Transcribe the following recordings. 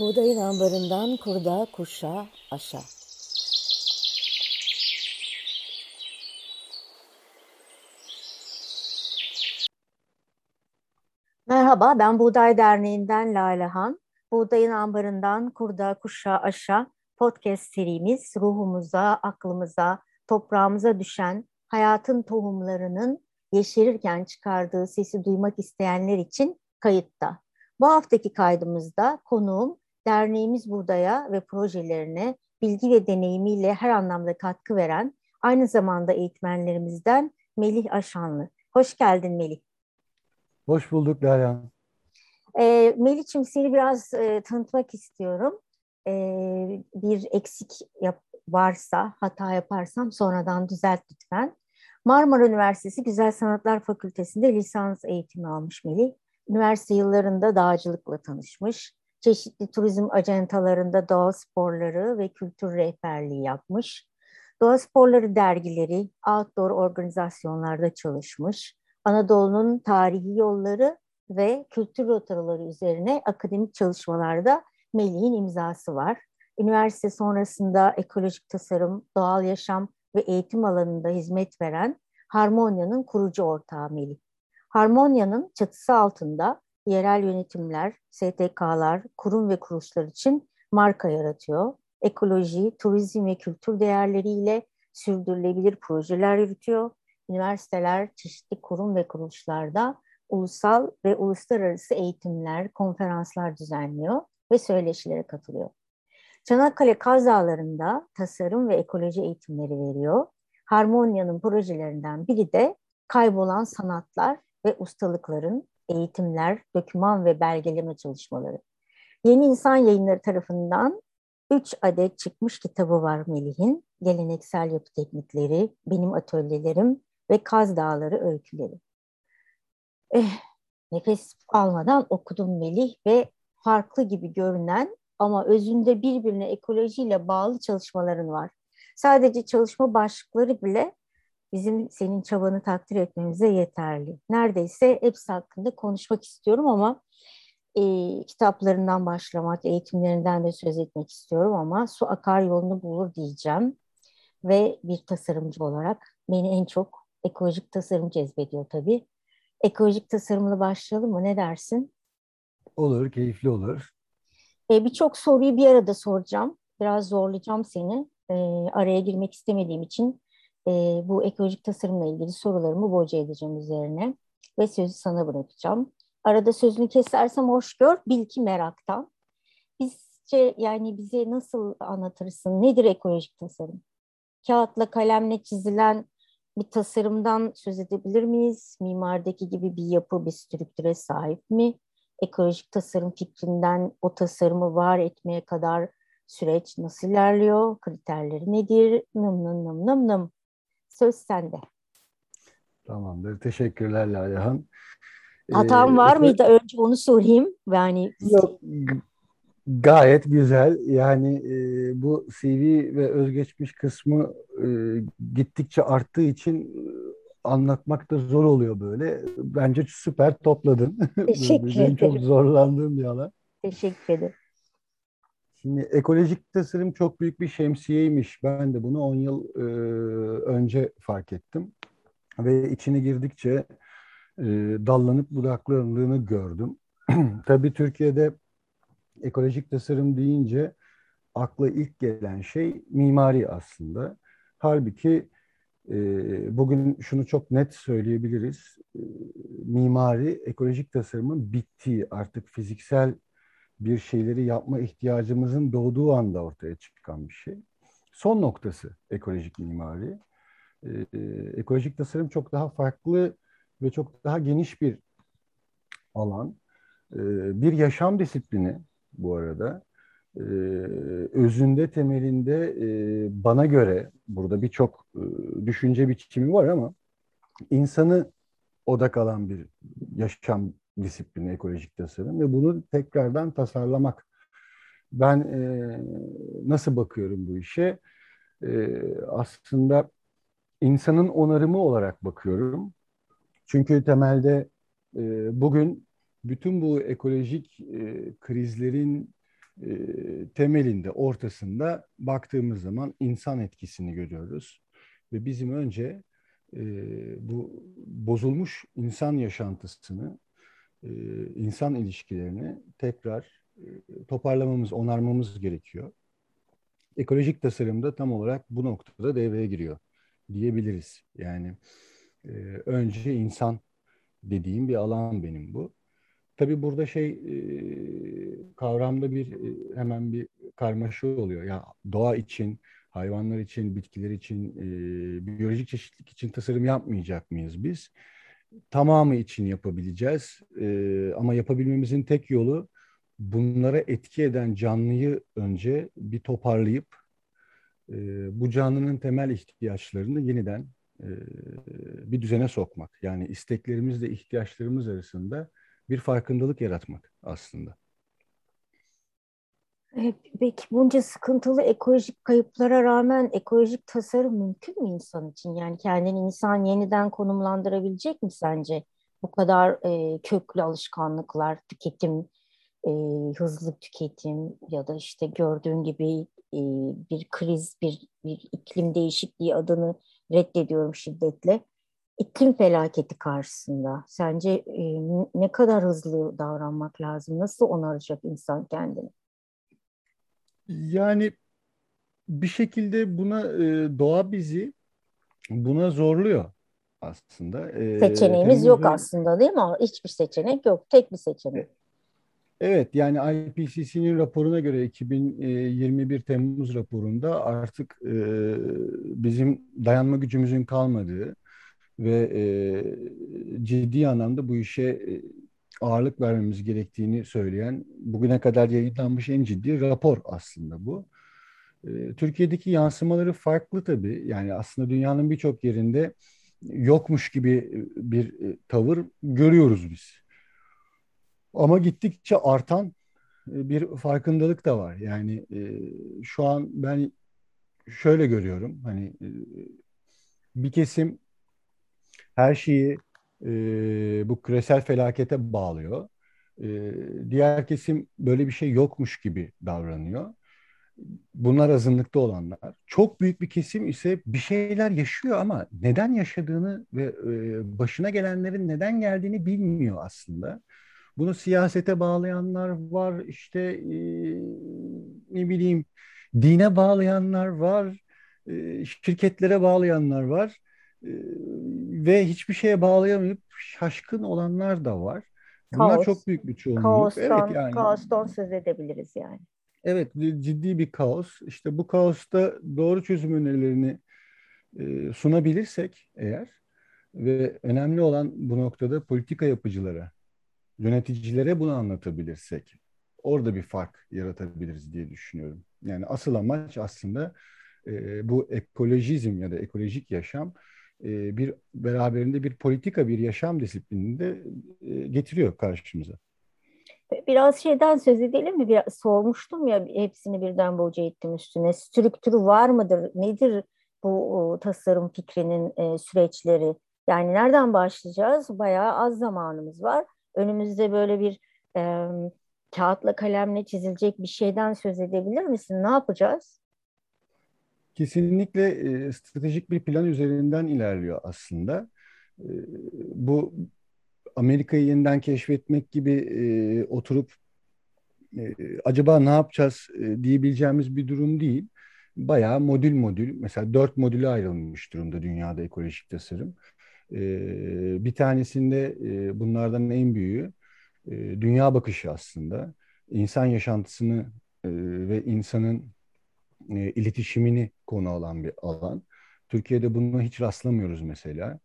Buğdayın ambarından kurda, kuşa, aşa. Merhaba, ben Buğday Derneği'nden Lale Han. Buğdayın ambarından kurda, kuşa, aşa podcast serimiz ruhumuza, aklımıza, toprağımıza düşen hayatın tohumlarının yeşerirken çıkardığı sesi duymak isteyenler için kayıtta. Bu haftaki kaydımızda konuğum derneğimiz Buğday'a ve projelerine bilgi ve deneyimiyle her anlamda katkı veren aynı zamanda eğitmenlerimizden Melih Aşanlı. Hoş geldin Melih. Hoş bulduk Derya. E, Melih'ciğim seni biraz e, tanıtmak istiyorum. E, bir eksik yap, varsa, hata yaparsam sonradan düzelt lütfen. Marmara Üniversitesi Güzel Sanatlar Fakültesi'nde lisans eğitimi almış Melih. Üniversite yıllarında dağcılıkla tanışmış. Çeşitli turizm ajantalarında doğa sporları ve kültür rehberliği yapmış. Doğa sporları dergileri, outdoor organizasyonlarda çalışmış. Anadolu'nun tarihi yolları ve kültür rotaları üzerine akademik çalışmalarda Melih'in imzası var. Üniversite sonrasında ekolojik tasarım, doğal yaşam ve eğitim alanında hizmet veren Harmonya'nın kurucu ortağı Melih. Harmonya'nın çatısı altında yerel yönetimler, STK'lar, kurum ve kuruluşlar için marka yaratıyor. Ekoloji, turizm ve kültür değerleriyle sürdürülebilir projeler yürütüyor. Üniversiteler, çeşitli kurum ve kuruluşlarda ulusal ve uluslararası eğitimler, konferanslar düzenliyor ve söyleşilere katılıyor. Çanakkale Kaz Dağları'nda tasarım ve ekoloji eğitimleri veriyor. Harmonya'nın projelerinden biri de kaybolan sanatlar ve ustalıkların eğitimler, doküman ve belgeleme çalışmaları. Yeni İnsan Yayınları tarafından 3 adet çıkmış kitabı var Melih'in. Geleneksel yapı teknikleri, benim atölyelerim ve Kaz Dağları öyküleri. Eh, nefes almadan okudum Melih ve farklı gibi görünen ama özünde birbirine ekolojiyle bağlı çalışmaların var. Sadece çalışma başlıkları bile bizim senin çabanı takdir etmemize yeterli. Neredeyse hepsi hakkında konuşmak istiyorum ama e, kitaplarından başlamak, eğitimlerinden de söz etmek istiyorum ama su akar yolunu bulur diyeceğim. Ve bir tasarımcı olarak beni en çok ekolojik tasarım cezbediyor tabii. Ekolojik tasarımla başlayalım mı? Ne dersin? Olur, keyifli olur. E, Birçok soruyu bir arada soracağım. Biraz zorlayacağım seni. E, araya girmek istemediğim için e, bu ekolojik tasarımla ilgili sorularımı boca edeceğim üzerine. Ve sözü sana bırakacağım. Arada sözünü kesersem hoş gör, bil ki meraktan. Bizce yani bize nasıl anlatırsın? Nedir ekolojik tasarım? Kağıtla kalemle çizilen bir tasarımdan söz edebilir miyiz? Mimardaki gibi bir yapı, bir strüktüre sahip mi? Ekolojik tasarım fikrinden o tasarımı var etmeye kadar süreç nasıl ilerliyor? Kriterleri nedir? Nım nım nım nım nım. Söz sende. Tamamdır. Teşekkürler Lalehan. Hatam ee, var mıydı? Önce onu sorayım. Yani Yok, gayet güzel. Yani e, bu CV ve özgeçmiş kısmı e, gittikçe arttığı için e, anlatmak da zor oluyor böyle. Bence süper topladın. Teşekkür ederim. çok zorlandığım bir alan. Teşekkür ederim. Şimdi ekolojik tasarım çok büyük bir şemsiyeymiş. Ben de bunu 10 yıl e, önce fark ettim. Ve içine girdikçe e, dallanıp budaklandığını gördüm. Tabii Türkiye'de ekolojik tasarım deyince akla ilk gelen şey mimari aslında. Halbuki e, bugün şunu çok net söyleyebiliriz. E, mimari ekolojik tasarımın bittiği artık fiziksel bir şeyleri yapma ihtiyacımızın doğduğu anda ortaya çıkan bir şey. Son noktası ekolojik mimari. E, ekolojik tasarım çok daha farklı ve çok daha geniş bir alan. E, bir yaşam disiplini bu arada. E, özünde, temelinde e, bana göre burada birçok e, düşünce biçimi var ama insanı odak alan bir yaşam disiplini ekolojik tasarım ve bunu tekrardan tasarlamak. Ben e, nasıl bakıyorum bu işe? E, aslında insanın onarımı olarak bakıyorum. Çünkü temelde e, bugün bütün bu ekolojik e, krizlerin e, temelinde, ortasında baktığımız zaman insan etkisini görüyoruz. Ve bizim önce e, bu bozulmuş insan yaşantısını, insan ilişkilerini tekrar e, toparlamamız, onarmamız gerekiyor. Ekolojik tasarımda tam olarak bu noktada devreye giriyor diyebiliriz. Yani e, önce insan dediğim bir alan benim bu. Tabii burada şey e, kavramda bir e, hemen bir karmaşa oluyor. Ya doğa için, hayvanlar için, bitkiler için, e, biyolojik çeşitlilik için tasarım yapmayacak mıyız biz? Tamamı için yapabileceğiz. E, ama yapabilmemizin tek yolu bunlara etki eden canlıyı önce bir toparlayıp e, bu canlının temel ihtiyaçlarını yeniden e, bir düzene sokmak. Yani isteklerimizle ihtiyaçlarımız arasında bir farkındalık yaratmak aslında. Peki bunca sıkıntılı ekolojik kayıplara rağmen ekolojik tasarım mümkün mü insan için? Yani kendini insan yeniden konumlandırabilecek mi sence? Bu kadar e, köklü alışkanlıklar, tüketim, e, hızlı tüketim ya da işte gördüğün gibi e, bir kriz, bir, bir iklim değişikliği adını reddediyorum şiddetle. İklim felaketi karşısında sence e, ne kadar hızlı davranmak lazım? Nasıl onaracak insan kendini? Yani bir şekilde buna e, doğa bizi buna zorluyor aslında. E, Seçeneğimiz yok aslında değil mi? Hiçbir seçenek yok. Tek bir seçenek. Evet yani IPCC'nin raporuna göre 2021 Temmuz raporunda artık e, bizim dayanma gücümüzün kalmadığı ve e, ciddi anlamda bu işe e, ağırlık vermemiz gerektiğini söyleyen bugüne kadar yayınlanmış en ciddi rapor aslında bu. E, Türkiye'deki yansımaları farklı tabii. Yani aslında dünyanın birçok yerinde yokmuş gibi bir e, tavır görüyoruz biz. Ama gittikçe artan e, bir farkındalık da var. Yani e, şu an ben şöyle görüyorum. Hani e, bir kesim her şeyi e, bu küresel felakete bağlıyor. E, diğer kesim böyle bir şey yokmuş gibi davranıyor. Bunlar azınlıkta olanlar. Çok büyük bir kesim ise bir şeyler yaşıyor ama neden yaşadığını ve e, başına gelenlerin neden geldiğini bilmiyor aslında. Bunu siyasete bağlayanlar var, işte e, ne bileyim dine bağlayanlar var, e, şirketlere bağlayanlar var e, ve hiçbir şeye bağlayamayıp şaşkın olanlar da var. Bunlar kaos, çok büyük bir çoğunluk. Kaostan, evet yani. Kaostan söz edebiliriz yani. Evet ciddi bir kaos. İşte bu kaosta doğru çözüm önerilerini e, sunabilirsek eğer ve önemli olan bu noktada politika yapıcılara yöneticilere bunu anlatabilirsek orada bir fark yaratabiliriz diye düşünüyorum. Yani asıl amaç aslında e, bu ekolojizm ya da ekolojik yaşam e, bir beraberinde bir politika, bir yaşam disiplinini de e, getiriyor karşımıza. Biraz şeyden söz edelim mi? Biraz sormuştum ya hepsini birden boca ettim üstüne. Strüktürü var mıdır? Nedir bu tasarım fikrinin e, süreçleri? Yani nereden başlayacağız? Bayağı az zamanımız var önümüzde böyle bir e, kağıtla kalemle çizilecek bir şeyden söz edebilir misin? Ne yapacağız? Kesinlikle e, stratejik bir plan üzerinden ilerliyor aslında. E, bu Amerika'yı yeniden keşfetmek gibi e, oturup e, acaba ne yapacağız e, diyebileceğimiz bir durum değil. Bayağı modül modül mesela dört modüle ayrılmış durumda dünyada ekolojik tasarım. E, bir tanesinde e, bunlardan en büyüğü e, dünya bakışı aslında. İnsan yaşantısını e, ve insanın e, iletişimini konu alan bir alan. Türkiye'de bunu hiç rastlamıyoruz mesela.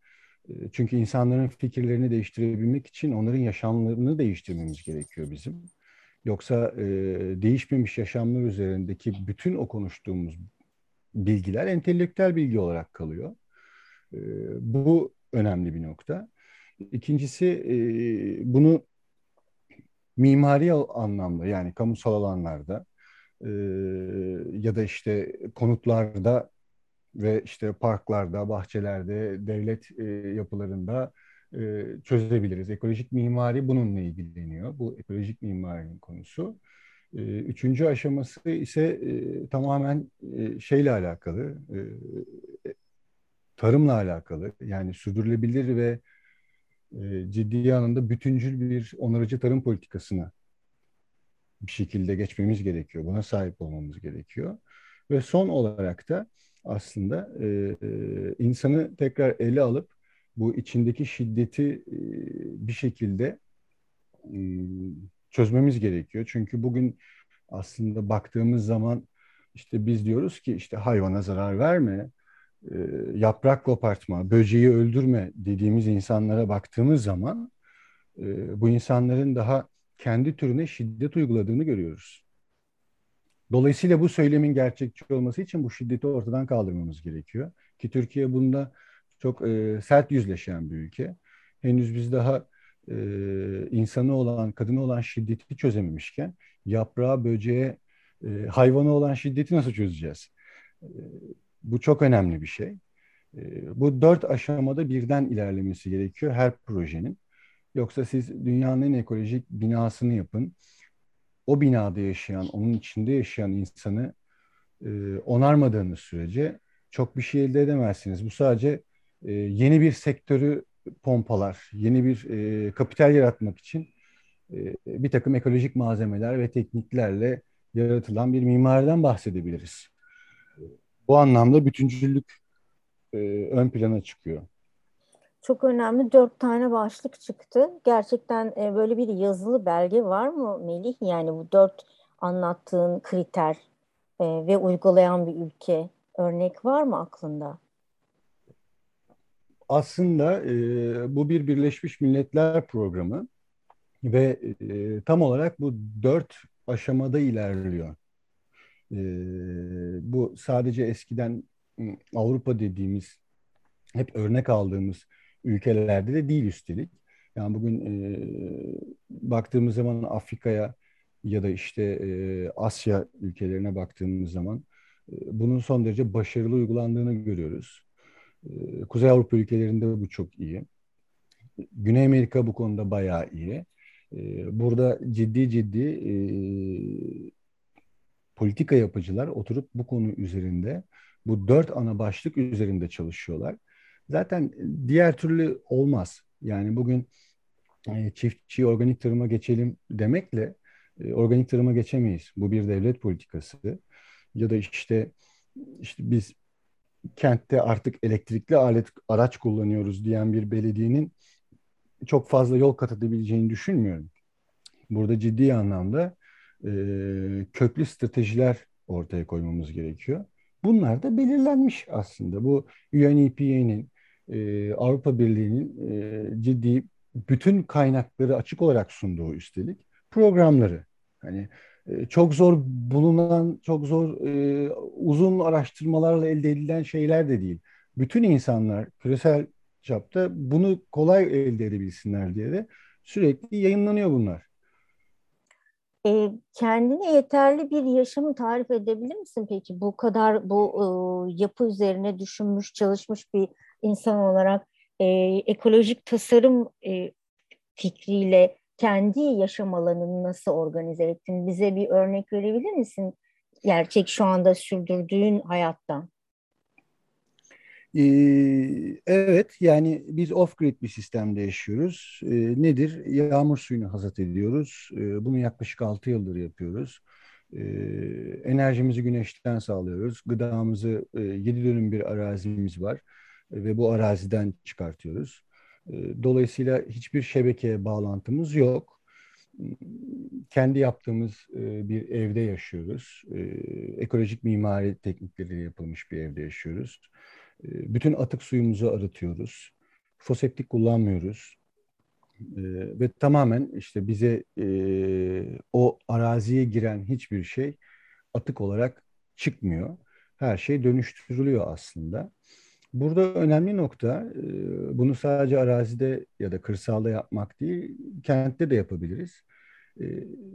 E, çünkü insanların fikirlerini değiştirebilmek için onların yaşamlarını değiştirmemiz gerekiyor bizim. Yoksa e, değişmemiş yaşamlar üzerindeki bütün o konuştuğumuz bilgiler entelektüel bilgi olarak kalıyor. E, bu önemli bir nokta. İkincisi e, bunu mimari anlamda yani kamusal alanlarda e, ya da işte konutlarda ve işte parklarda, bahçelerde, devlet e, yapılarında e, çözebiliriz. Ekolojik mimari bununla ilgileniyor. Bu ekolojik mimarinin konusu. Üçüncü aşaması ise e, tamamen e, şeyle alakalı, tarımla alakalı. Yani sürdürülebilir ve ciddi anlamda bütüncül bir onarıcı tarım politikasına bir şekilde geçmemiz gerekiyor. Buna sahip olmamız gerekiyor. Ve son olarak da aslında e, insanı tekrar ele alıp bu içindeki şiddeti e, bir şekilde e, çözmemiz gerekiyor. Çünkü bugün aslında baktığımız zaman işte biz diyoruz ki işte hayvana zarar verme, e, yaprak kopartma, böceği öldürme dediğimiz insanlara baktığımız zaman e, bu insanların daha kendi türüne şiddet uyguladığını görüyoruz. Dolayısıyla bu söylemin gerçekçi olması için bu şiddeti ortadan kaldırmamız gerekiyor. Ki Türkiye bunda çok e, sert yüzleşen bir ülke. Henüz biz daha e, insanı olan, kadını olan şiddeti çözememişken yaprağa, böceğe, e, hayvana olan şiddeti nasıl çözeceğiz? E, bu çok önemli bir şey. E, bu dört aşamada birden ilerlemesi gerekiyor her projenin. Yoksa siz dünyanın en ekolojik binasını yapın. O binada yaşayan, onun içinde yaşayan insanı e, onarmadığınız sürece çok bir şey elde edemezsiniz. Bu sadece e, yeni bir sektörü pompalar, yeni bir e, kapital yaratmak için e, bir takım ekolojik malzemeler ve tekniklerle yaratılan bir mimariden bahsedebiliriz. Bu anlamda bütüncüllük e, ön plana çıkıyor. Çok önemli dört tane başlık çıktı. Gerçekten e, böyle bir yazılı belge var mı Melih? Yani bu dört anlattığın kriter e, ve uygulayan bir ülke örnek var mı aklında? Aslında e, bu bir Birleşmiş Milletler programı ve e, tam olarak bu dört aşamada ilerliyor. E, bu sadece eskiden Avrupa dediğimiz hep örnek aldığımız ülkelerde de değil üstelik. Yani bugün e, baktığımız zaman Afrika'ya ya da işte e, Asya ülkelerine baktığımız zaman e, bunun son derece başarılı uygulandığını görüyoruz. E, Kuzey Avrupa ülkelerinde bu çok iyi. Güney Amerika bu konuda bayağı iyi. E, burada ciddi ciddi e, politika yapıcılar oturup bu konu üzerinde bu dört ana başlık üzerinde çalışıyorlar. Zaten diğer türlü olmaz. Yani bugün e, çiftçi organik tarıma geçelim demekle e, organik tarıma geçemeyiz. Bu bir devlet politikası. Ya da işte işte biz kentte artık elektrikli alet araç kullanıyoruz diyen bir belediyenin çok fazla yol kat edebileceğini düşünmüyorum. Burada ciddi anlamda e, köklü stratejiler ortaya koymamız gerekiyor. Bunlar da belirlenmiş aslında. Bu UNEPA'nın e, Avrupa Birliği'nin e, ciddi bütün kaynakları açık olarak sunduğu üstelik programları. Hani e, çok zor bulunan, çok zor e, uzun araştırmalarla elde edilen şeyler de değil. Bütün insanlar küresel çapta bunu kolay elde edebilsinler diye de sürekli yayınlanıyor bunlar. E, kendine yeterli bir yaşamı tarif edebilir misin peki? Bu kadar bu e, yapı üzerine düşünmüş, çalışmış bir insan olarak e, ekolojik tasarım e, fikriyle kendi yaşam alanını nasıl organize ettin? Bize bir örnek verebilir misin? Gerçek şu anda sürdürdüğün hayattan. Ee, evet yani biz off-grid bir sistemde yaşıyoruz. Ee, nedir? Yağmur suyunu hasat ediyoruz. Ee, bunu yaklaşık 6 yıldır yapıyoruz. Ee, enerjimizi güneşten sağlıyoruz. Gıdamızı e, 7 dönüm bir arazimiz var ve bu araziden çıkartıyoruz. Ee, dolayısıyla hiçbir şebekeye bağlantımız yok. Kendi yaptığımız e, bir evde yaşıyoruz. Ee, ekolojik mimari teknikleriyle yapılmış bir evde yaşıyoruz. Ee, bütün atık suyumuzu arıtıyoruz. Foseptik kullanmıyoruz. Ve tamamen işte bize e, o araziye giren hiçbir şey atık olarak çıkmıyor. Her şey dönüştürülüyor aslında. Burada önemli nokta bunu sadece arazide ya da kırsalda yapmak değil, kentte de yapabiliriz.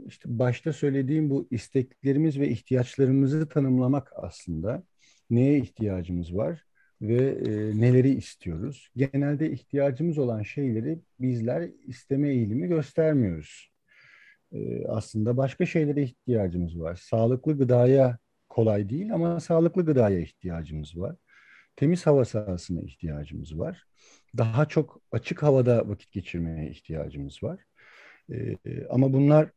İşte başta söylediğim bu isteklerimiz ve ihtiyaçlarımızı tanımlamak aslında. Neye ihtiyacımız var ve neleri istiyoruz? Genelde ihtiyacımız olan şeyleri bizler isteme eğilimi göstermiyoruz. aslında başka şeylere ihtiyacımız var. Sağlıklı gıdaya kolay değil ama sağlıklı gıdaya ihtiyacımız var. Temiz hava sahasına ihtiyacımız var. Daha çok açık havada vakit geçirmeye ihtiyacımız var. E, ama bunlar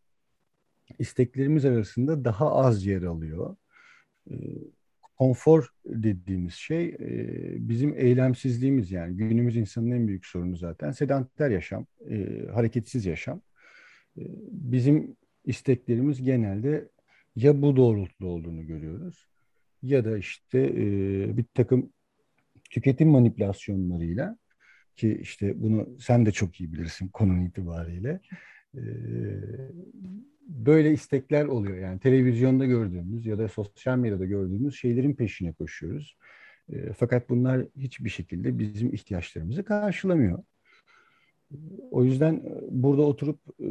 isteklerimiz arasında daha az yer alıyor. E, konfor dediğimiz şey e, bizim eylemsizliğimiz yani günümüz insanın en büyük sorunu zaten sedanter yaşam, e, hareketsiz yaşam. E, bizim isteklerimiz genelde ya bu doğrultuda olduğunu görüyoruz ya da işte e, bir takım tüketim manipülasyonlarıyla ki işte bunu sen de çok iyi bilirsin konun itibariyle e, böyle istekler oluyor. Yani televizyonda gördüğümüz ya da sosyal medyada gördüğümüz şeylerin peşine koşuyoruz. E, fakat bunlar hiçbir şekilde bizim ihtiyaçlarımızı karşılamıyor. O yüzden e, burada oturup e,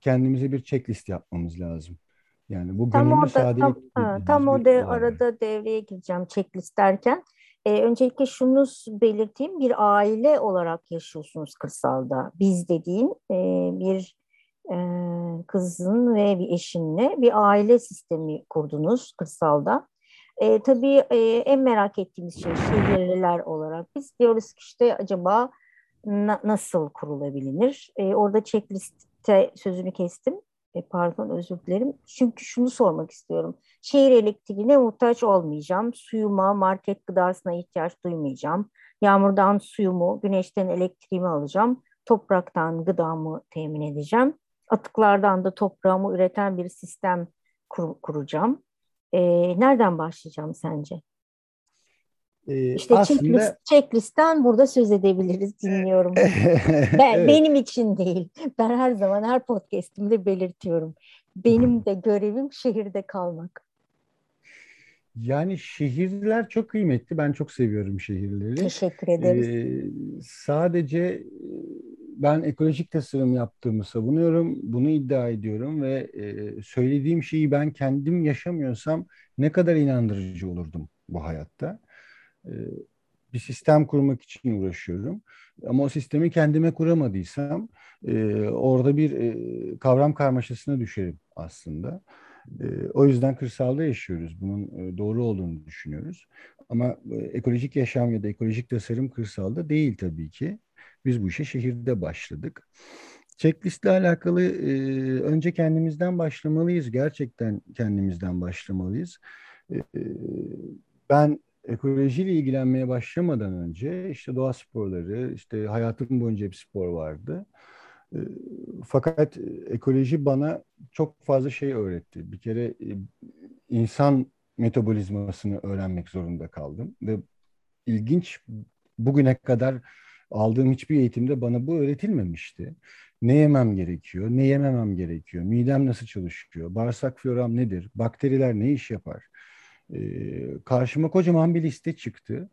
kendimize bir checklist yapmamız lazım. Yani bu tam orada, tam, ha, tam o de, arada devreye gireceğim checklist derken. E, öncelikle şunu belirteyim, bir aile olarak yaşıyorsunuz kırsalda. Biz dediğin e, bir e, kızın ve bir eşinle bir aile sistemi kurdunuz kırsalda. E, tabii e, en merak ettiğimiz şey şehirliler olarak biz diyoruz ki işte acaba na, nasıl kurulabilir? E, orada checkliste sözünü kestim. E, pardon özür dilerim. Çünkü şunu sormak istiyorum. Şehir elektriğine muhtaç olmayacağım. Suyuma, market gıdasına ihtiyaç duymayacağım. Yağmurdan suyumu, güneşten elektriğimi alacağım. Topraktan gıdamı temin edeceğim atıklardan da toprağımı üreten bir sistem kur, kuracağım. E, nereden başlayacağım sence? Ee, işte aslında... checklist, checklistten burada söz edebiliriz dinliyorum. ben, evet. Benim için değil. Ben her zaman her podcastimde belirtiyorum. Benim de görevim şehirde kalmak. Yani şehirler çok kıymetli. Ben çok seviyorum şehirleri. Teşekkür ederiz. Ee, sadece ben ekolojik tasarım yaptığımı savunuyorum. Bunu iddia ediyorum ve e, söylediğim şeyi ben kendim yaşamıyorsam ne kadar inandırıcı olurdum bu hayatta. E, bir sistem kurmak için uğraşıyorum. Ama o sistemi kendime kuramadıysam e, orada bir e, kavram karmaşasına düşerim aslında. O yüzden kırsalda yaşıyoruz. Bunun doğru olduğunu düşünüyoruz. Ama ekolojik yaşam ya da ekolojik tasarım kırsalda değil tabii ki. Biz bu işe şehirde başladık. Checklistle alakalı e, önce kendimizden başlamalıyız. Gerçekten kendimizden başlamalıyız. E, ben ekolojiyle ilgilenmeye başlamadan önce işte doğa sporları, işte hayatım boyunca bir spor vardı. Fakat ekoloji bana çok fazla şey öğretti. Bir kere insan metabolizmasını öğrenmek zorunda kaldım ve ilginç bugüne kadar aldığım hiçbir eğitimde bana bu öğretilmemişti. Ne yemem gerekiyor, ne yememem gerekiyor, midem nasıl çalışıyor, bağırsak floram nedir, bakteriler ne iş yapar. Ee, karşıma kocaman bir liste çıktı.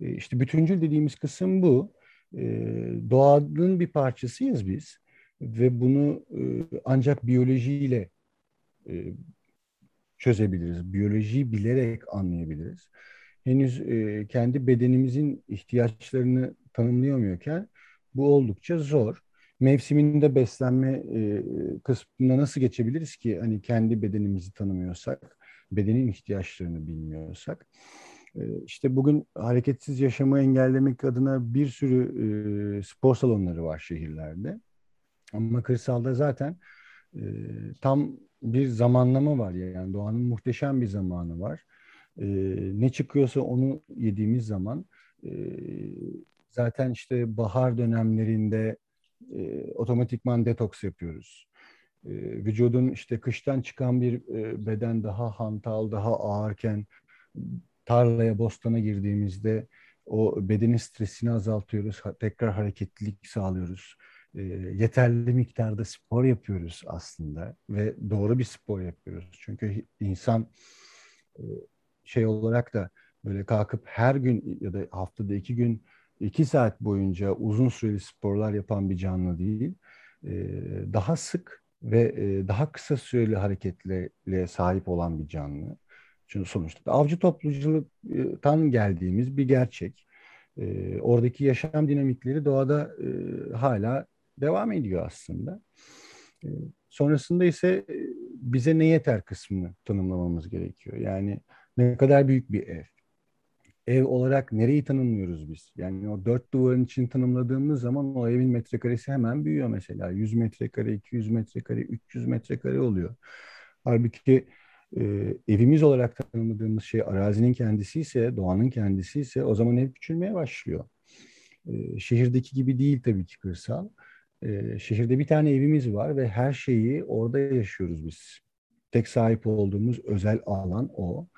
Ee, işte bütüncül dediğimiz kısım bu. Ee, doğanın bir parçasıyız biz ve bunu e, ancak biyolojiyle e, çözebiliriz. Biyolojiyi bilerek anlayabiliriz. Henüz e, kendi bedenimizin ihtiyaçlarını tanımlayamıyorken bu oldukça zor. Mevsiminde beslenme e, kısmına nasıl geçebiliriz ki hani kendi bedenimizi tanımıyorsak, bedenin ihtiyaçlarını bilmiyorsak. E, işte bugün hareketsiz yaşamı engellemek adına bir sürü e, spor salonları var şehirlerde. Ama kırsalda zaten e, tam bir zamanlama var ya yani doğanın muhteşem bir zamanı var. Ne çıkıyorsa onu yediğimiz zaman zaten işte bahar dönemlerinde otomatikman detoks yapıyoruz. E, vücudun işte kıştan çıkan bir e, beden daha hantal, daha ağırken tarlaya, bostana girdiğimizde o bedenin stresini azaltıyoruz. Tekrar hareketlilik sağlıyoruz. E, yeterli miktarda spor yapıyoruz aslında ve doğru bir spor yapıyoruz. Çünkü insan e, şey olarak da böyle kalkıp her gün ya da haftada iki gün iki saat boyunca uzun süreli sporlar yapan bir canlı değil. Daha sık ve daha kısa süreli hareketlere sahip olan bir canlı. Çünkü sonuçta avcı topluculuktan geldiğimiz bir gerçek. Oradaki yaşam dinamikleri doğada hala devam ediyor aslında. sonrasında ise bize ne yeter kısmını tanımlamamız gerekiyor. Yani ne kadar büyük bir ev? Ev olarak nereyi tanımlıyoruz biz? Yani o dört duvarın için tanımladığımız zaman o evin metrekaresi hemen büyüyor mesela. 100 metrekare, 200 metrekare, 300 metrekare oluyor. Halbuki e, evimiz olarak tanımladığımız şey arazinin kendisi ise, doğanın kendisi ise o zaman ev küçülmeye başlıyor. E, şehirdeki gibi değil tabii ki kırsal. E, şehirde bir tane evimiz var ve her şeyi orada yaşıyoruz biz. Tek sahip olduğumuz özel alan o.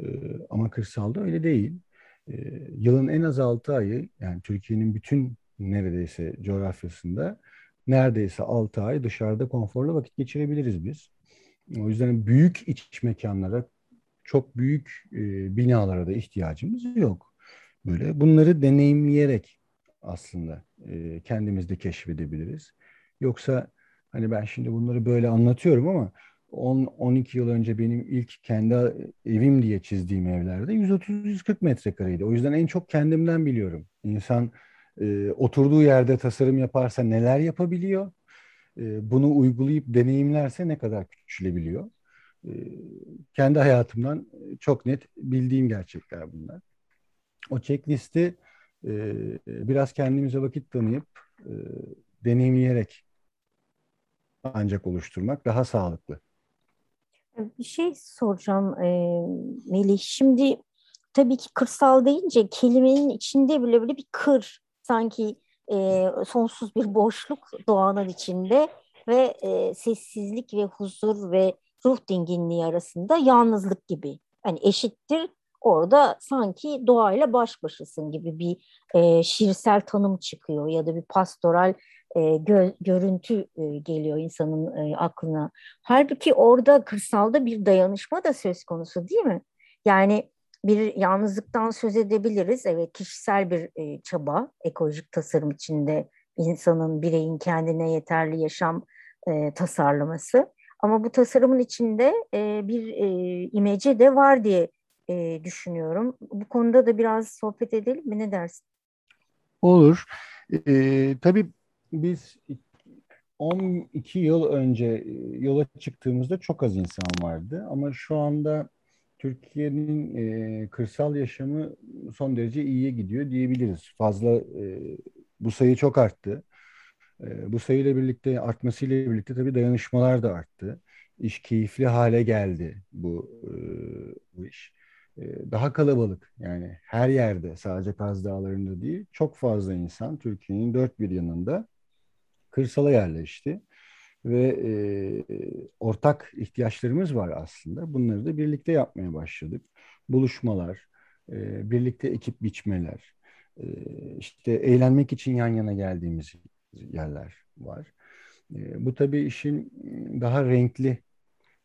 E, ama kırsalda öyle değil. E, yılın en az 6 ayı yani Türkiye'nin bütün neredeyse coğrafyasında neredeyse 6 ay dışarıda konforlu vakit geçirebiliriz biz. O yüzden büyük iç mekanlara, çok büyük e, binalara da ihtiyacımız yok. Böyle bunları deneyimleyerek aslında e, kendimizde keşfedebiliriz. Yoksa hani ben şimdi bunları böyle anlatıyorum ama 10-12 yıl önce benim ilk kendi evim diye çizdiğim evlerde 130-140 metrekareydi. O yüzden en çok kendimden biliyorum. İnsan e, oturduğu yerde tasarım yaparsa neler yapabiliyor? E, bunu uygulayıp deneyimlerse ne kadar küçülebiliyor? E, kendi hayatımdan çok net bildiğim gerçekler bunlar. O checklisti e, biraz kendimize vakit tanıyıp e, deneyimleyerek ancak oluşturmak daha sağlıklı. Bir şey soracağım e, Melih. Şimdi tabii ki kırsal deyince kelimenin içinde bile böyle bir kır sanki e, sonsuz bir boşluk doğanın içinde ve e, sessizlik ve huzur ve ruh dinginliği arasında yalnızlık gibi. Yani eşittir orada sanki doğayla baş başasın gibi bir e, şiirsel tanım çıkıyor ya da bir pastoral e, gö görüntü e, geliyor insanın e, aklına. Halbuki orada kırsalda bir dayanışma da söz konusu değil mi? Yani bir yalnızlıktan söz edebiliriz. Evet kişisel bir e, çaba ekolojik tasarım içinde insanın, bireyin kendine yeterli yaşam e, tasarlaması. Ama bu tasarımın içinde e, bir e, imece de var diye e, düşünüyorum. Bu konuda da biraz sohbet edelim mi? Ne dersin? Olur. Ee, tabii biz 12 yıl önce e, yola çıktığımızda çok az insan vardı. Ama şu anda Türkiye'nin e, kırsal yaşamı son derece iyiye gidiyor diyebiliriz. Fazla e, bu sayı çok arttı. E, bu sayıyla birlikte artmasıyla birlikte tabii dayanışmalar da arttı. İş keyifli hale geldi bu e, bu iş. E, daha kalabalık yani her yerde sadece Kaz Dağları'nda değil çok fazla insan Türkiye'nin dört bir yanında kırsala yerleşti ve e, ortak ihtiyaçlarımız var aslında. Bunları da birlikte yapmaya başladık. Buluşmalar, e, birlikte ekip biçmeler, e, işte eğlenmek için yan yana geldiğimiz yerler var. E, bu tabii işin daha renkli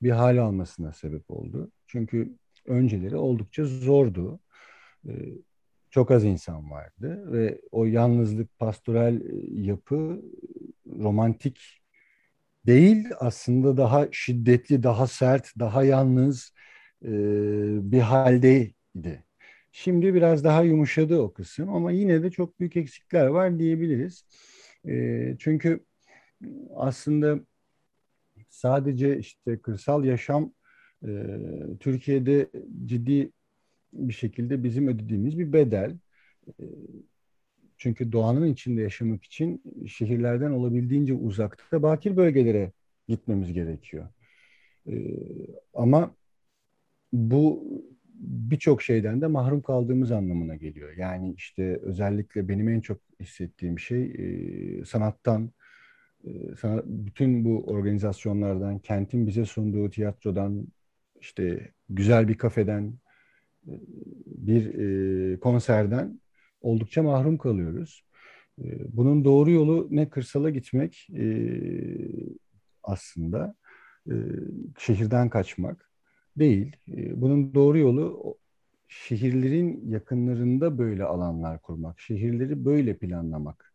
bir hal almasına sebep oldu. Çünkü önceleri oldukça zordu. E, çok az insan vardı ve o yalnızlık, pastoral yapı romantik değil aslında daha şiddetli, daha sert, daha yalnız e, bir haldeydi. Şimdi biraz daha yumuşadı o kısım ama yine de çok büyük eksikler var diyebiliriz. E, çünkü aslında sadece işte kırsal yaşam e, Türkiye'de ciddi bir şekilde bizim ödediğimiz bir bedel. E, çünkü doğanın içinde yaşamak için şehirlerden olabildiğince uzakta bakir bölgelere gitmemiz gerekiyor. Ee, ama bu birçok şeyden de mahrum kaldığımız anlamına geliyor. Yani işte özellikle benim en çok hissettiğim şey e, sanattan, e, bütün bu organizasyonlardan, kentin bize sunduğu tiyatrodan, işte güzel bir kafeden, e, bir konserden oldukça mahrum kalıyoruz. Ee, bunun doğru yolu ne kırsala gitmek e, aslında e, şehirden kaçmak değil. Bunun doğru yolu şehirlerin yakınlarında böyle alanlar kurmak, şehirleri böyle planlamak.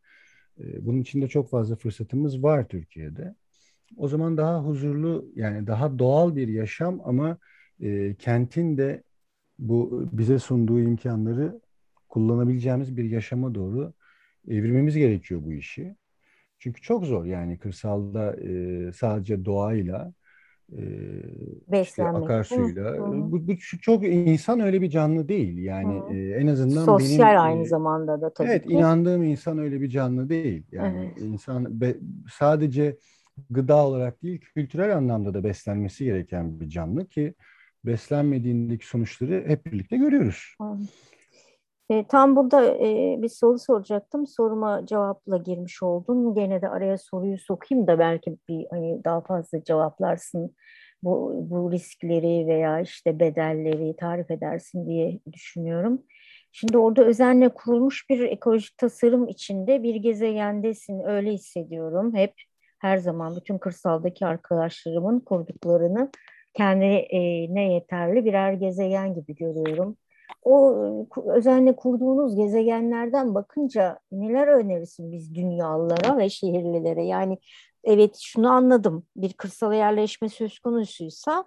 Bunun içinde çok fazla fırsatımız var Türkiye'de. O zaman daha huzurlu yani daha doğal bir yaşam ama e, kentin de bu bize sunduğu imkanları kullanabileceğimiz bir yaşama doğru evirmemiz gerekiyor bu işi. Çünkü çok zor yani kırsalda e, sadece doğayla e, işte akarsuyla. Bu, bu çok insan öyle bir canlı değil. Yani e, en azından sosyal benim, aynı e, zamanda da tabii Evet, ki. inandığım insan öyle bir canlı değil. Yani evet. insan be, sadece gıda olarak değil, kültürel anlamda da beslenmesi gereken bir canlı ki beslenmediğindeki sonuçları hep birlikte görüyoruz. E, tam burada e, bir soru soracaktım. Soruma cevapla girmiş oldun. Gene de araya soruyu sokayım da belki bir hani daha fazla cevaplarsın. Bu, bu riskleri veya işte bedelleri tarif edersin diye düşünüyorum. Şimdi orada özenle kurulmuş bir ekolojik tasarım içinde bir gezegendesin. Öyle hissediyorum. Hep her zaman bütün kırsaldaki arkadaşlarımın kurduklarını kendine yeterli birer gezegen gibi görüyorum. O özenle kurduğunuz gezegenlerden bakınca neler önerirsin biz dünyalılara ve şehirlilere? Yani evet şunu anladım. Bir kırsal yerleşme söz konusuysa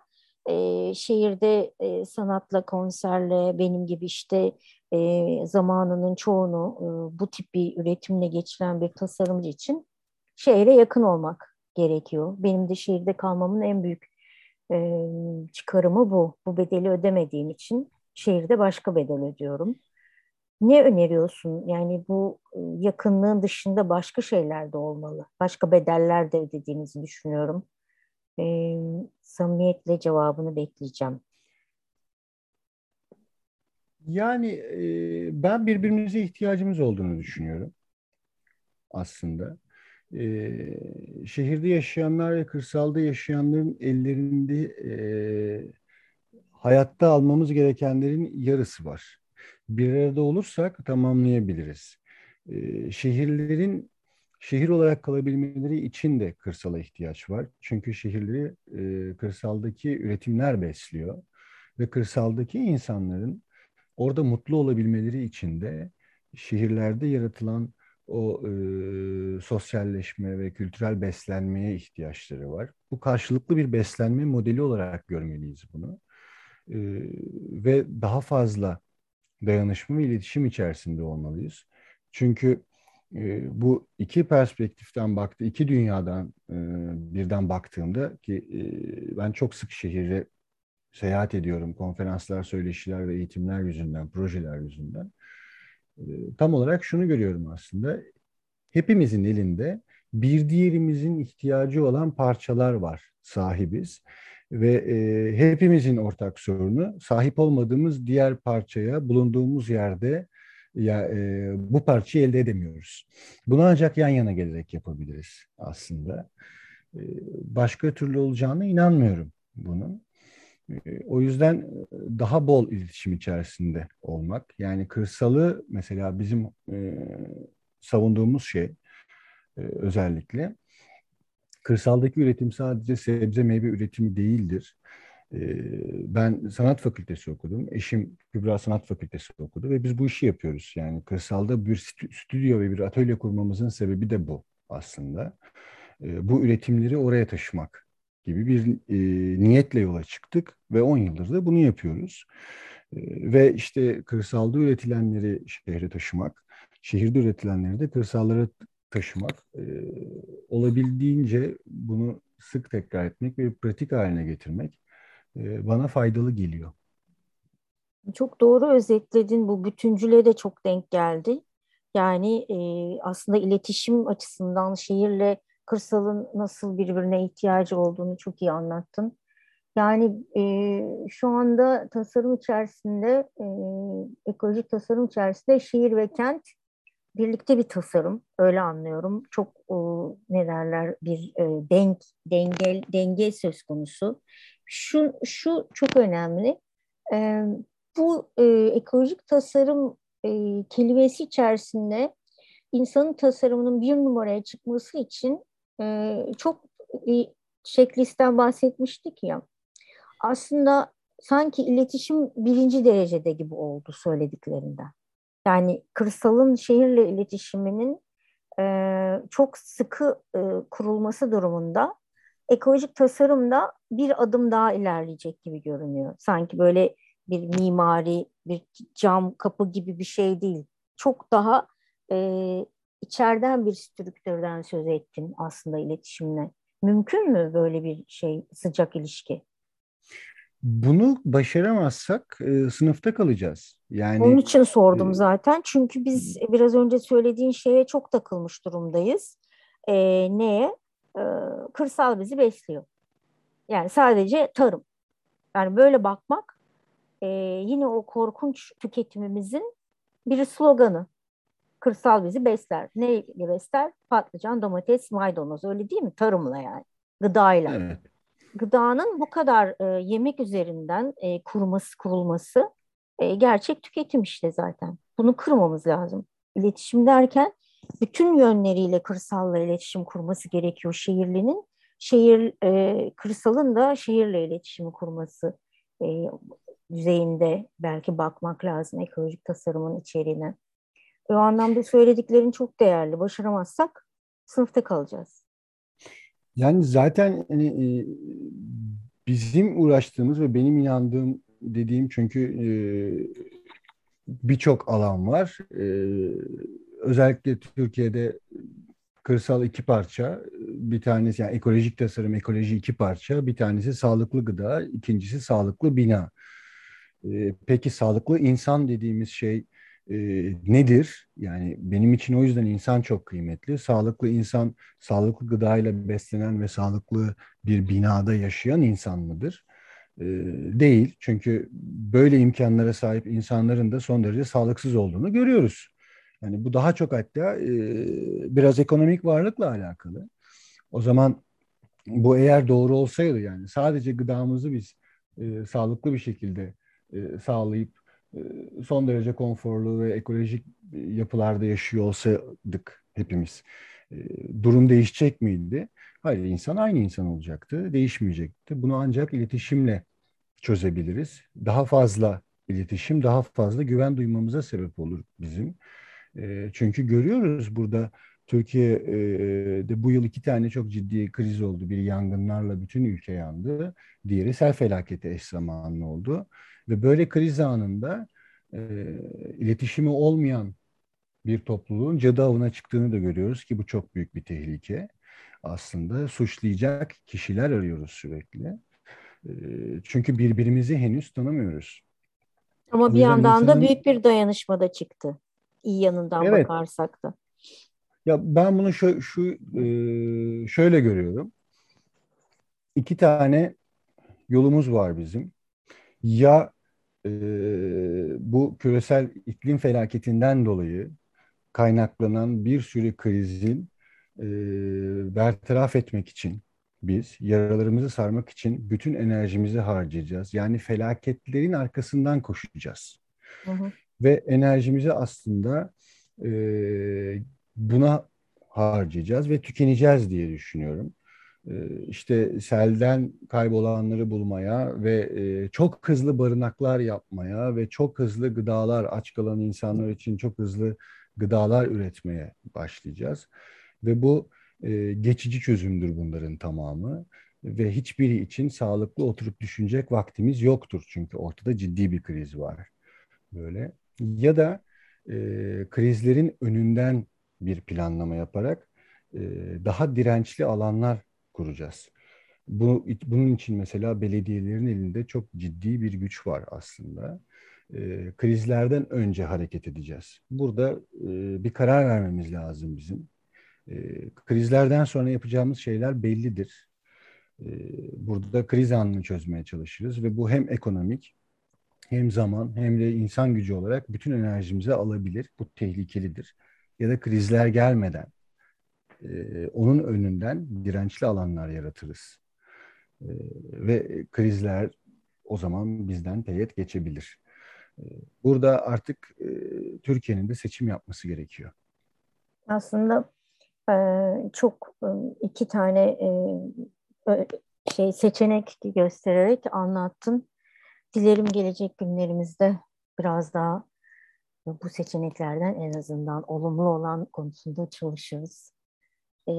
e, şehirde e, sanatla, konserle, benim gibi işte e, zamanının çoğunu e, bu tip bir üretimle geçiren bir tasarımcı için şehre yakın olmak gerekiyor. Benim de şehirde kalmamın en büyük e, çıkarımı bu. Bu bedeli ödemediğim için şehirde başka bedel ödüyorum. Ne öneriyorsun? Yani bu e, yakınlığın dışında başka şeyler de olmalı. Başka bedeller de ödediğinizi düşünüyorum. E, samimiyetle cevabını bekleyeceğim. Yani e, ben birbirimize ihtiyacımız olduğunu düşünüyorum aslında. E, şehirde yaşayanlar ve kırsalda yaşayanların ellerinde e, hayatta almamız gerekenlerin yarısı var. Bir arada olursak tamamlayabiliriz. E, şehirlerin şehir olarak kalabilmeleri için de kırsala ihtiyaç var. Çünkü şehirleri e, kırsaldaki üretimler besliyor ve kırsaldaki insanların orada mutlu olabilmeleri için de şehirlerde yaratılan o e, sosyalleşme ve kültürel beslenmeye ihtiyaçları var. Bu karşılıklı bir beslenme modeli olarak görmeliyiz bunu. E, ve daha fazla dayanışma ve iletişim içerisinde olmalıyız. Çünkü e, bu iki perspektiften baktı, iki dünyadan e, birden baktığımda ki e, ben çok sık şehirde seyahat ediyorum, konferanslar, söyleşiler ve eğitimler yüzünden, projeler yüzünden. E, tam olarak şunu görüyorum aslında. Hepimizin elinde bir diğerimizin ihtiyacı olan parçalar var, sahibiz. Ve e, hepimizin ortak sorunu sahip olmadığımız diğer parçaya bulunduğumuz yerde ya e, bu parçayı elde edemiyoruz. Bunu ancak yan yana gelerek yapabiliriz aslında. E, başka türlü olacağına inanmıyorum bunun. E, o yüzden daha bol iletişim içerisinde olmak. Yani kırsalı mesela bizim e, savunduğumuz şey e, özellikle kırsaldaki üretim sadece sebze meyve üretimi değildir. E, ben sanat fakültesi okudum. Eşim Kübra Sanat Fakültesi okudu ve biz bu işi yapıyoruz. Yani kırsalda bir stüdyo ve bir atölye kurmamızın sebebi de bu aslında. E, bu üretimleri oraya taşımak gibi bir e, niyetle yola çıktık ve 10 yıldır da bunu yapıyoruz. E, ve işte kırsalda üretilenleri şehre taşımak, şehirde üretilenleri de kırsallara taşımak, e, olabildiğince bunu sık tekrar etmek ve pratik haline getirmek e, bana faydalı geliyor. Çok doğru özetledin. Bu bütüncüle de çok denk geldi. Yani e, aslında iletişim açısından şehirle kırsalın nasıl birbirine ihtiyacı olduğunu çok iyi anlattın. Yani e, şu anda tasarım içerisinde, e, ekolojik tasarım içerisinde şehir ve kent birlikte bir tasarım. Öyle anlıyorum. Çok e, ne derler bir e, denk, denge, denge söz konusu. Şu, şu çok önemli. E, bu e, ekolojik tasarım e, kelimesi içerisinde insanın tasarımının bir numaraya çıkması için e, çok bir checklist'ten bahsetmiştik ya. Aslında sanki iletişim birinci derecede gibi oldu söylediklerinden. Yani kırsalın şehirle iletişiminin e, çok sıkı e, kurulması durumunda ekolojik tasarımda bir adım daha ilerleyecek gibi görünüyor. Sanki böyle bir mimari, bir cam kapı gibi bir şey değil. Çok daha e, içeriden bir strüktürden söz ettin aslında iletişimle. Mümkün mü böyle bir şey sıcak ilişki? Bunu başaramazsak e, sınıfta kalacağız. Yani Onun için sordum e, zaten. Çünkü biz biraz önce söylediğin şeye çok takılmış durumdayız. E, neye? E, kırsal bizi besliyor. Yani sadece tarım. Yani böyle bakmak e, yine o korkunç tüketimimizin bir sloganı. Kırsal bizi besler. Neyle besler? Patlıcan, domates, maydanoz. Öyle değil mi? Tarımla yani. Gıdayla. Evet. Gıdanın bu kadar e, yemek üzerinden e, kurması, kurulması e, gerçek tüketim işte zaten. Bunu kırmamız lazım. İletişim derken bütün yönleriyle kırsalla iletişim kurması gerekiyor şehirlinin. Şehir, e, kırsalın da şehirle iletişimi kurması e, düzeyinde belki bakmak lazım ekolojik tasarımın içeriğine. O anlamda söylediklerin çok değerli. Başaramazsak sınıfta kalacağız. Yani zaten hani, e, bizim uğraştığımız ve benim inandığım dediğim çünkü e, birçok alan var. E, özellikle Türkiye'de kırsal iki parça. Bir tanesi yani ekolojik tasarım, ekoloji iki parça. Bir tanesi sağlıklı gıda, ikincisi sağlıklı bina. E, peki sağlıklı insan dediğimiz şey e, nedir? Yani benim için o yüzden insan çok kıymetli. Sağlıklı insan, sağlıklı gıdayla beslenen ve sağlıklı bir binada yaşayan insan mıdır? E, değil. Çünkü böyle imkanlara sahip insanların da son derece sağlıksız olduğunu görüyoruz. Yani bu daha çok hatta e, biraz ekonomik varlıkla alakalı. O zaman bu eğer doğru olsaydı yani sadece gıdamızı biz e, sağlıklı bir şekilde sağlayıp son derece konforlu ve ekolojik yapılarda yaşıyor olsaydık hepimiz durum değişecek miydi? Hayır, insan aynı insan olacaktı, değişmeyecekti. Bunu ancak iletişimle çözebiliriz. Daha fazla iletişim, daha fazla güven duymamıza sebep olur bizim. E, çünkü görüyoruz burada Türkiye'de bu yıl iki tane çok ciddi kriz oldu. Biri yangınlarla bütün ülke yandı. Diğeri sel felaketi eş zamanlı oldu. Ve böyle kriz anında e, iletişimi olmayan bir topluluğun cadı avına çıktığını da görüyoruz ki bu çok büyük bir tehlike. Aslında suçlayacak kişiler arıyoruz sürekli. E, çünkü birbirimizi henüz tanımıyoruz. Ama bir yandan insanın... da büyük bir dayanışma da çıktı. İyi yanından evet. bakarsak da. Ya ben bunu şu, şu e, şöyle görüyorum. İki tane yolumuz var bizim. Ya e, bu küresel iklim felaketinden dolayı kaynaklanan bir sürü krizin e, bertaraf etmek için biz yaralarımızı sarmak için bütün enerjimizi harcayacağız. Yani felaketlerin arkasından koşacağız. Hı hı. Ve enerjimizi aslında e, buna harcayacağız ve tükeneceğiz diye düşünüyorum. Ee, işte selden kaybolanları bulmaya ve e, çok hızlı barınaklar yapmaya ve çok hızlı gıdalar aç kalan insanlar için çok hızlı gıdalar üretmeye başlayacağız. Ve bu e, geçici çözümdür bunların tamamı ve hiçbiri için sağlıklı oturup düşünecek vaktimiz yoktur çünkü ortada ciddi bir kriz var böyle ya da e, krizlerin önünden bir planlama yaparak e, daha dirençli alanlar kuracağız. Bu, bunun için mesela belediyelerin elinde çok ciddi bir güç var aslında. E, krizlerden önce hareket edeceğiz. Burada e, bir karar vermemiz lazım bizim. E, krizlerden sonra yapacağımız şeyler bellidir. E, burada kriz anını çözmeye çalışırız ve bu hem ekonomik hem zaman hem de insan gücü olarak bütün enerjimizi alabilir. Bu tehlikelidir. Ya da krizler gelmeden e, onun önünden dirençli alanlar yaratırız. E, ve krizler o zaman bizden teyit geçebilir. Burada artık e, Türkiye'nin de seçim yapması gerekiyor. Aslında çok e, iki tane e, şey seçenek göstererek anlattın. Dilerim gelecek günlerimizde biraz daha bu seçeneklerden en azından olumlu olan konusunda çalışırız. E,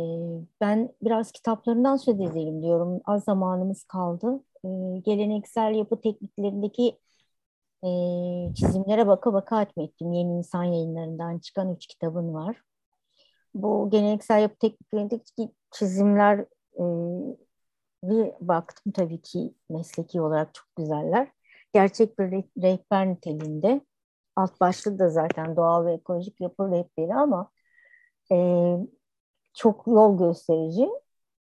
ben biraz kitaplarından söz edelim diyorum. Az zamanımız kaldı. E, geleneksel yapı tekniklerindeki çizimlere baka baka ettim. Yeni İnsan yayınlarından çıkan üç kitabın var. Bu geleneksel yapı tekniklerindeki çizimler e, bir baktım tabii ki mesleki olarak çok güzeller. Gerçek bir rehber niteliğinde. Alt başlığı da zaten doğal ve ekolojik yapı rehberi ama e, çok yol gösterici.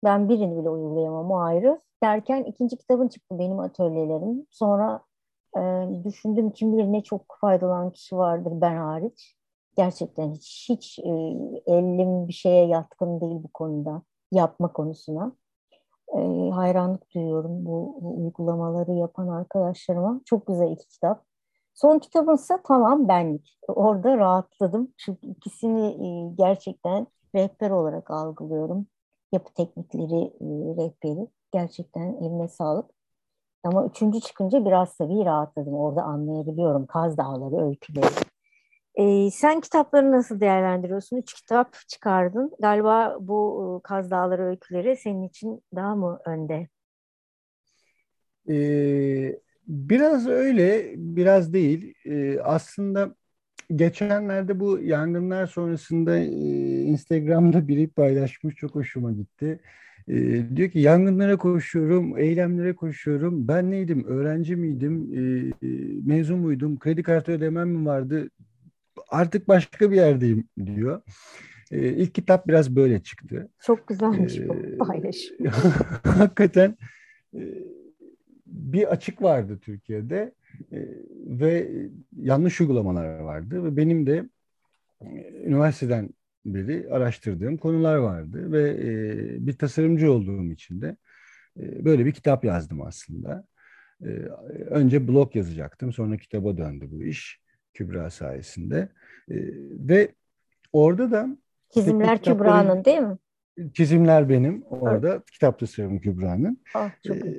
Ben birini bile uygulayamam o ayrı. Derken ikinci kitabın çıktı benim atölyelerim. Sonra e, düşündüm kim bilir ne çok faydalan kişi vardır ben hariç. Gerçekten hiç, hiç e, elim bir şeye yatkın değil bu konuda. Yapma konusuna. E, hayranlık duyuyorum bu, bu uygulamaları yapan arkadaşlarıma. Çok güzel iki kitap. Son kitabımsa tamam benlik. Orada rahatladım. Çünkü ikisini e, gerçekten rehber olarak algılıyorum. Yapı teknikleri e, rehberi. Gerçekten eline sağlık. Ama üçüncü çıkınca biraz tabii rahatladım. Orada anlayabiliyorum Kaz Dağları öyküleri. Ee, sen kitapları nasıl değerlendiriyorsun? Üç kitap çıkardın. Galiba bu e, Kaz Dağları öyküleri senin için daha mı önde? Ee, biraz öyle, biraz değil. Ee, aslında geçenlerde bu yangınlar sonrasında e, Instagram'da biri paylaşmış. Çok hoşuma gitti. E, diyor ki yangınlara koşuyorum, eylemlere koşuyorum. Ben neydim? Öğrenci miydim? E, mezun muydum? Kredi kartı ödemem mi vardı? Artık başka bir yerdeyim diyor. E, ilk kitap biraz böyle çıktı. Çok güzelmiş e, bu paylaşım. hakikaten e, bir açık vardı Türkiye'de e, ve yanlış uygulamalar vardı ve benim de üniversiteden beri araştırdığım konular vardı ve e, bir tasarımcı olduğum için de e, böyle bir kitap yazdım aslında. E, önce blog yazacaktım, sonra kitaba döndü bu iş Kübra sayesinde e, ve orada da çizimler Kübra'nın değil mi? Çizimler benim orada evet. kitap tasarımı Kübra'nın. Ah, çok ee,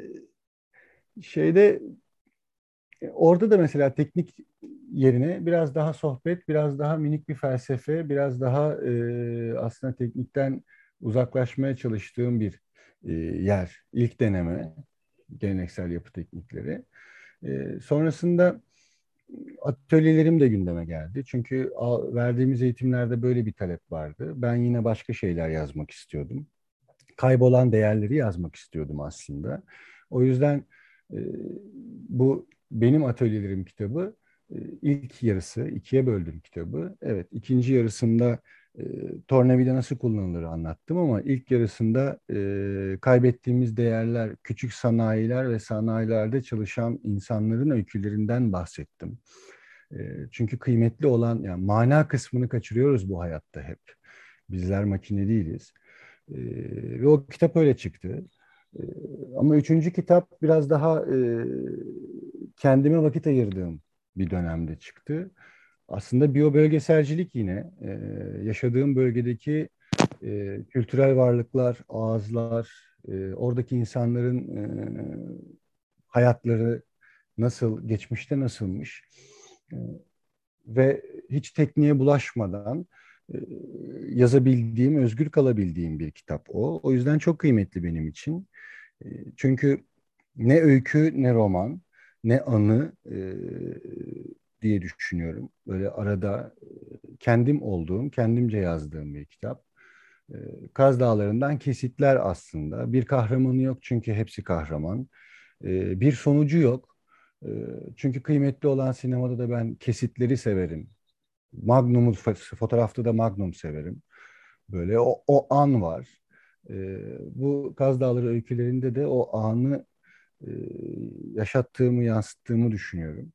şeyde orada da mesela teknik yerine biraz daha sohbet, biraz daha minik bir felsefe, biraz daha e, aslında teknikten uzaklaşmaya çalıştığım bir e, yer. İlk deneme geleneksel yapı teknikleri. E, sonrasında atölyelerim de gündeme geldi. Çünkü verdiğimiz eğitimlerde böyle bir talep vardı. Ben yine başka şeyler yazmak istiyordum. Kaybolan değerleri yazmak istiyordum aslında. O yüzden e, bu benim atölyelerim kitabı e, ilk yarısı ikiye böldüm kitabı. Evet ikinci yarısında tornavida nasıl kullanılır anlattım ama ilk yarısında e, kaybettiğimiz değerler, küçük sanayiler ve sanayilerde çalışan insanların öykülerinden bahsettim. E, çünkü kıymetli olan yani mana kısmını kaçırıyoruz bu hayatta hep. Bizler makine değiliz. E, ve o kitap öyle çıktı. E, ama üçüncü kitap biraz daha e, kendime vakit ayırdığım bir dönemde çıktı. Aslında biyobölgeselcilik yine e, yaşadığım bölgedeki e, kültürel varlıklar, ağızlar, e, oradaki insanların e, hayatları nasıl, geçmişte nasılmış e, ve hiç tekniğe bulaşmadan e, yazabildiğim, özgür kalabildiğim bir kitap o. O yüzden çok kıymetli benim için. E, çünkü ne öykü ne roman ne anı e, diye düşünüyorum. Böyle arada e, kendim olduğum, kendimce yazdığım bir kitap. E, Kaz Dağları'ndan kesitler aslında. Bir kahramanı yok çünkü hepsi kahraman. E, bir sonucu yok. Çünkü kıymetli olan sinemada da ben kesitleri severim. Magnum'u fotoğrafta da Magnum severim. Böyle o, o an var. Bu Kaz Dağları öykülerinde de o anı yaşattığımı, yansıttığımı düşünüyorum.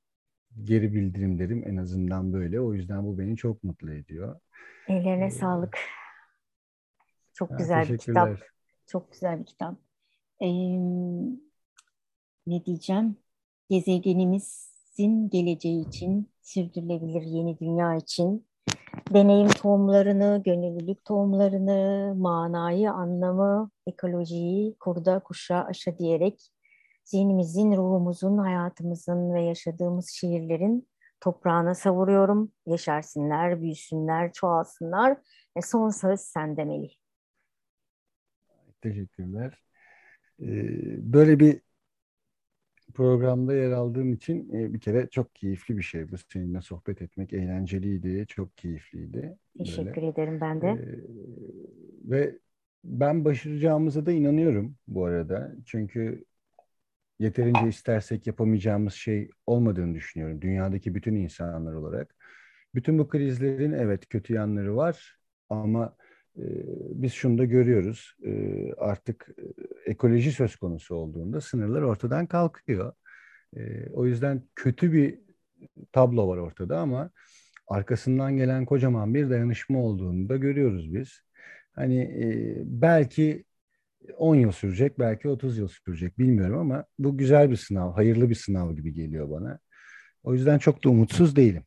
Geri bildirimlerim en azından böyle. O yüzden bu beni çok mutlu ediyor. Ellerine ee, sağlık. Çok ha, güzel bir kitap. Çok güzel bir kitap. Ee, ne diyeceğim? Gezegenimizin geleceği için, sürdürülebilir yeni dünya için deneyim tohumlarını, gönüllülük tohumlarını, manayı, anlamı, ekolojiyi kurda kuşa aşa diyerek zihnimizin, ruhumuzun, hayatımızın ve yaşadığımız şehirlerin toprağına savuruyorum. Yaşarsınlar, büyüsünler, çoğalsınlar. ve son söz sende Melih. Teşekkürler. Ee, böyle bir programda yer aldığım için e, bir kere çok keyifli bir şey. Bu seninle sohbet etmek eğlenceliydi, çok keyifliydi. Teşekkür Böyle. ederim ben de. Ee, ve ben başaracağımıza da inanıyorum bu arada. Çünkü yeterince istersek yapamayacağımız şey olmadığını düşünüyorum. Dünyadaki bütün insanlar olarak. Bütün bu krizlerin evet kötü yanları var ama e, biz şunu da görüyoruz. E, artık e, ekoloji söz konusu olduğunda sınırlar ortadan kalkıyor. E, o yüzden kötü bir tablo var ortada ama arkasından gelen kocaman bir dayanışma olduğunu da görüyoruz biz. Hani e, belki 10 yıl sürecek, belki 30 yıl sürecek bilmiyorum ama bu güzel bir sınav, hayırlı bir sınav gibi geliyor bana. O yüzden çok da umutsuz değilim.